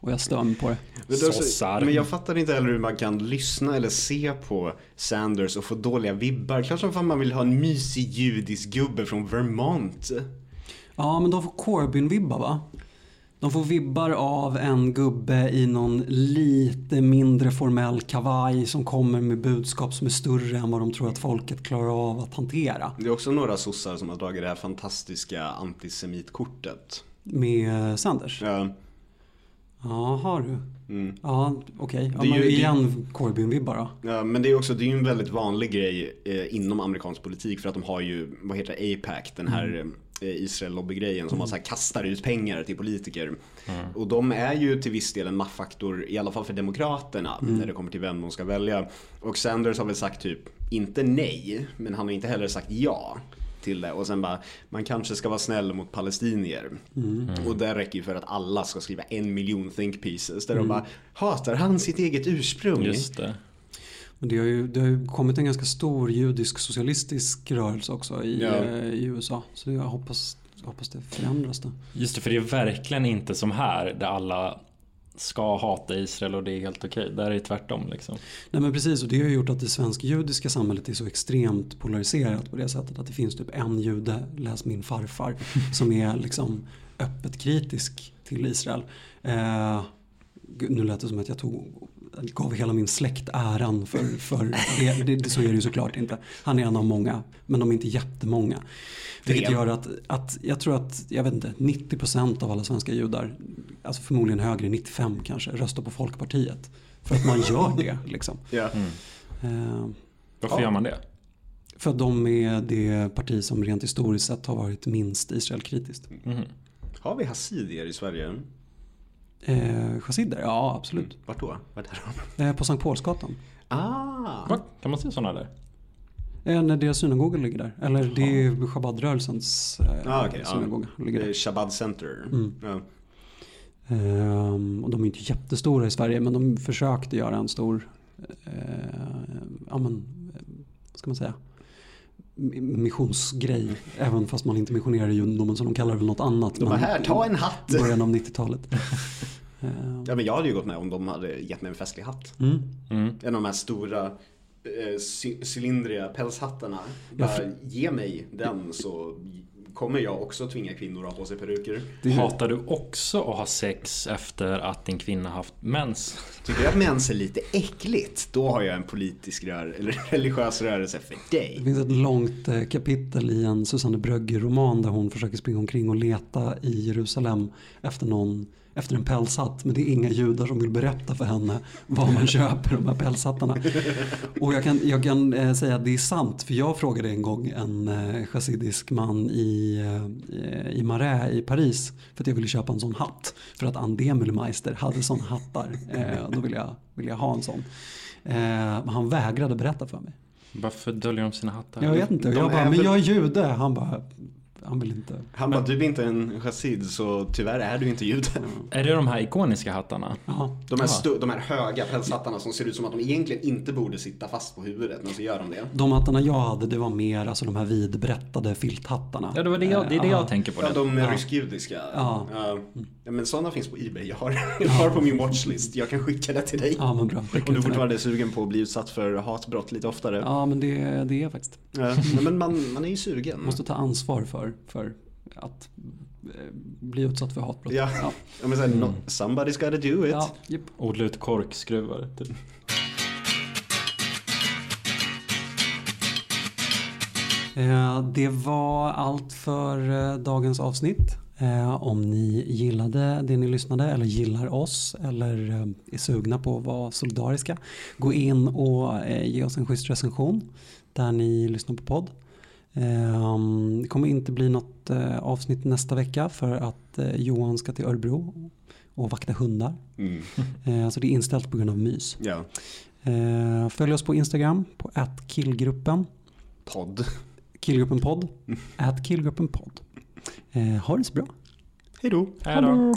S1: Och jag stör mig på det.
S2: Men,
S3: Sossar.
S2: men jag fattar inte heller hur man kan lyssna eller se på Sanders och få dåliga vibbar. Klart som fan man vill ha en mysig judisk gubbe från Vermont.
S1: Ja, men de får Corbyn-vibbar va? De får vibbar av en gubbe i någon lite mindre formell kavaj som kommer med budskap som är större än vad de tror att folket klarar av att hantera.
S2: Det är också några sossar som har dragit det här fantastiska antisemitkortet.
S1: Med Sanders?
S2: Ja.
S1: Ja, har du?
S2: Mm.
S1: Ja, okej. Ja, men
S2: ju-
S1: igen Corbyn-vibbar då.
S2: Ja, men det är också det är ju en väldigt vanlig grej eh, inom amerikansk politik för att de har ju, vad heter det, APAC, den här eh, Israel-lobbygrejen som man så här kastar ut pengar till politiker. Och de är ju till viss del en maktfaktor, i alla fall för Demokraterna, när det kommer till vem de ska välja. Och Sanders har väl sagt typ, inte nej, men han har inte heller sagt ja till det. Och sen bara, man kanske ska vara snäll mot palestinier. Och det räcker ju för att alla ska skriva en miljon think pieces där de bara, hatar han sitt eget ursprung?
S3: Just det.
S1: Men det har, ju, det har ju kommit en ganska stor judisk socialistisk rörelse också i,
S2: Ja.
S1: eh, i USA. Så jag hoppas, hoppas det förändras då.
S3: Just det, för det är verkligen inte som här där alla ska hata Israel och det är helt okej. Där är det tvärtom liksom.
S1: Nej men precis och det har gjort att det svenska judiska samhället är så extremt polariserat på det sättet att det finns typ en jude, läs min farfar, [laughs] som är liksom öppet kritisk till Israel. Eh, nu lät det som att jag tog gav hela min släkt äran för, för det, det, det, så är det ju såklart inte. Han är en av många, men de är inte jättemånga. Vilket gör att, att jag tror att, jag vet inte, 90% av alla svenska judar, alltså förmodligen högre, 95 kanske, röstar på Folkpartiet. För att man gör det [laughs] liksom.
S2: Ja.
S1: Eh,
S3: Varför
S2: Ja.
S3: gör man det?
S1: för att de är det parti som rent historiskt sett har varit minst Israelkritiskt.
S3: Mhm.
S2: Har vi hasidier i Sverige?
S1: Eh, chassider? Ja, absolut.
S2: Vart då? Vart är de?
S1: Eh, på Sankt Paulsgatan.
S2: Ah!
S3: Va? Kan man se sådana där?
S1: Eh, när deras synagoga ligger där. Eller det är Chabad-rörelsens eh,
S2: Ah, ja.
S1: synagoga. Ligger
S2: Det är
S1: där.
S2: Shabbat Center.
S1: Mm.
S2: Ja.
S1: Ehm, och de är inte jättestora i Sverige men de försökte göra en stor, eh, ja men, eh, vad ska man säga, missionsgrej. Även fast man inte missionerar i judendomen så de kallar det väl något annat.
S2: De bara, här, ta en hatt!
S1: i Början av 90-talet. [laughs] Ehm,
S2: Ja men jag hade ju gått med om de hade gett mig en festlig hatt.
S1: mm.
S3: Mm.
S2: En av de här stora eh, cy- cylindriga pälshattarna. Bara, ge mig den så kommer jag också tvinga kvinnor att ha på sig peruker.
S1: Det
S3: Hatar du också att ha sex efter att din kvinna haft mens?
S2: Tycker du att mens är lite äckligt? Då har jag en politisk rör eller [laughs] religiös rörelse för
S1: Det
S2: dig.
S1: finns ett långt eh, kapitel i en Susanne Brögger-roman där hon försöker springa omkring och leta i Jerusalem efter någon efter en pälshatt men det är inga judar som vill berätta för henne var man köper de här pälshattarna. Och jag kan, jag kan eh, säga att det är sant för jag frågade en gång en eh, chassidisk man i, eh, i Marais i Paris för att jag ville köpa en sån hatt. För att Anne Demulmeister hade såna hattar. Eh, då ville jag, ville jag ha en sån. Eh, men han vägrade berätta för mig.
S3: Varför döljer de sina hattar?
S1: Jag vet inte.
S2: De
S1: Jag bara, men jag är jude. Han bara, han vill inte.
S2: Han bara, du är inte en chassid så tyvärr är du inte jude.
S3: Är det de här ikoniska hattarna?
S1: Ja.
S2: De här, stu- de här höga pälshattarna som ser ut som att de egentligen inte borde sitta fast på huvudet, men så gör de det.
S1: De hattarna jag hade det var mer alltså de här vidbrättade filthattarna.
S3: Ja, det, var det, jag, det är det jag
S1: ja.
S3: tänker på.
S2: Ja, de
S1: Ja.
S2: rysk-judiska.
S1: Ja.
S2: Ja. men sådana finns på Ebay. Jag har, [laughs] jag har på min watchlist. Jag kan skicka det till dig.
S1: Ja men bra.
S2: Om du fortfarande är sugen på att bli utsatt för hatbrott lite oftare.
S1: Ja men det, det är jag faktiskt.
S2: Ja, men man, man är ju sugen.
S1: Måste ta ansvar för, för att eh, bli utsatt för hatbrott.
S2: Ja.
S1: ja.
S2: Ja, men no, somebody's gotta do it.
S1: ja japp.
S3: Odla ut korkskruvar. Typ.
S1: Eh, Det var allt för eh, dagens avsnitt. Om ni gillade det ni lyssnade eller gillar oss eller är sugna på att vara solidariska. Gå in och ge oss en schysst recension där ni lyssnar på podd. Eh, Det kommer inte bli något eh, avsnitt nästa vecka för att eh, Johan ska till Örebro och vakta hundar.
S2: Mm. [laughs]
S1: Eh, Så det är inställt på grund av mys.
S2: Ja.
S1: Följ oss på Instagram på killgruppen.
S2: Podd.
S1: Killgruppen podd. [laughs] At killgruppen podd. Ha det så bra.
S2: Hej då.
S3: Hej då.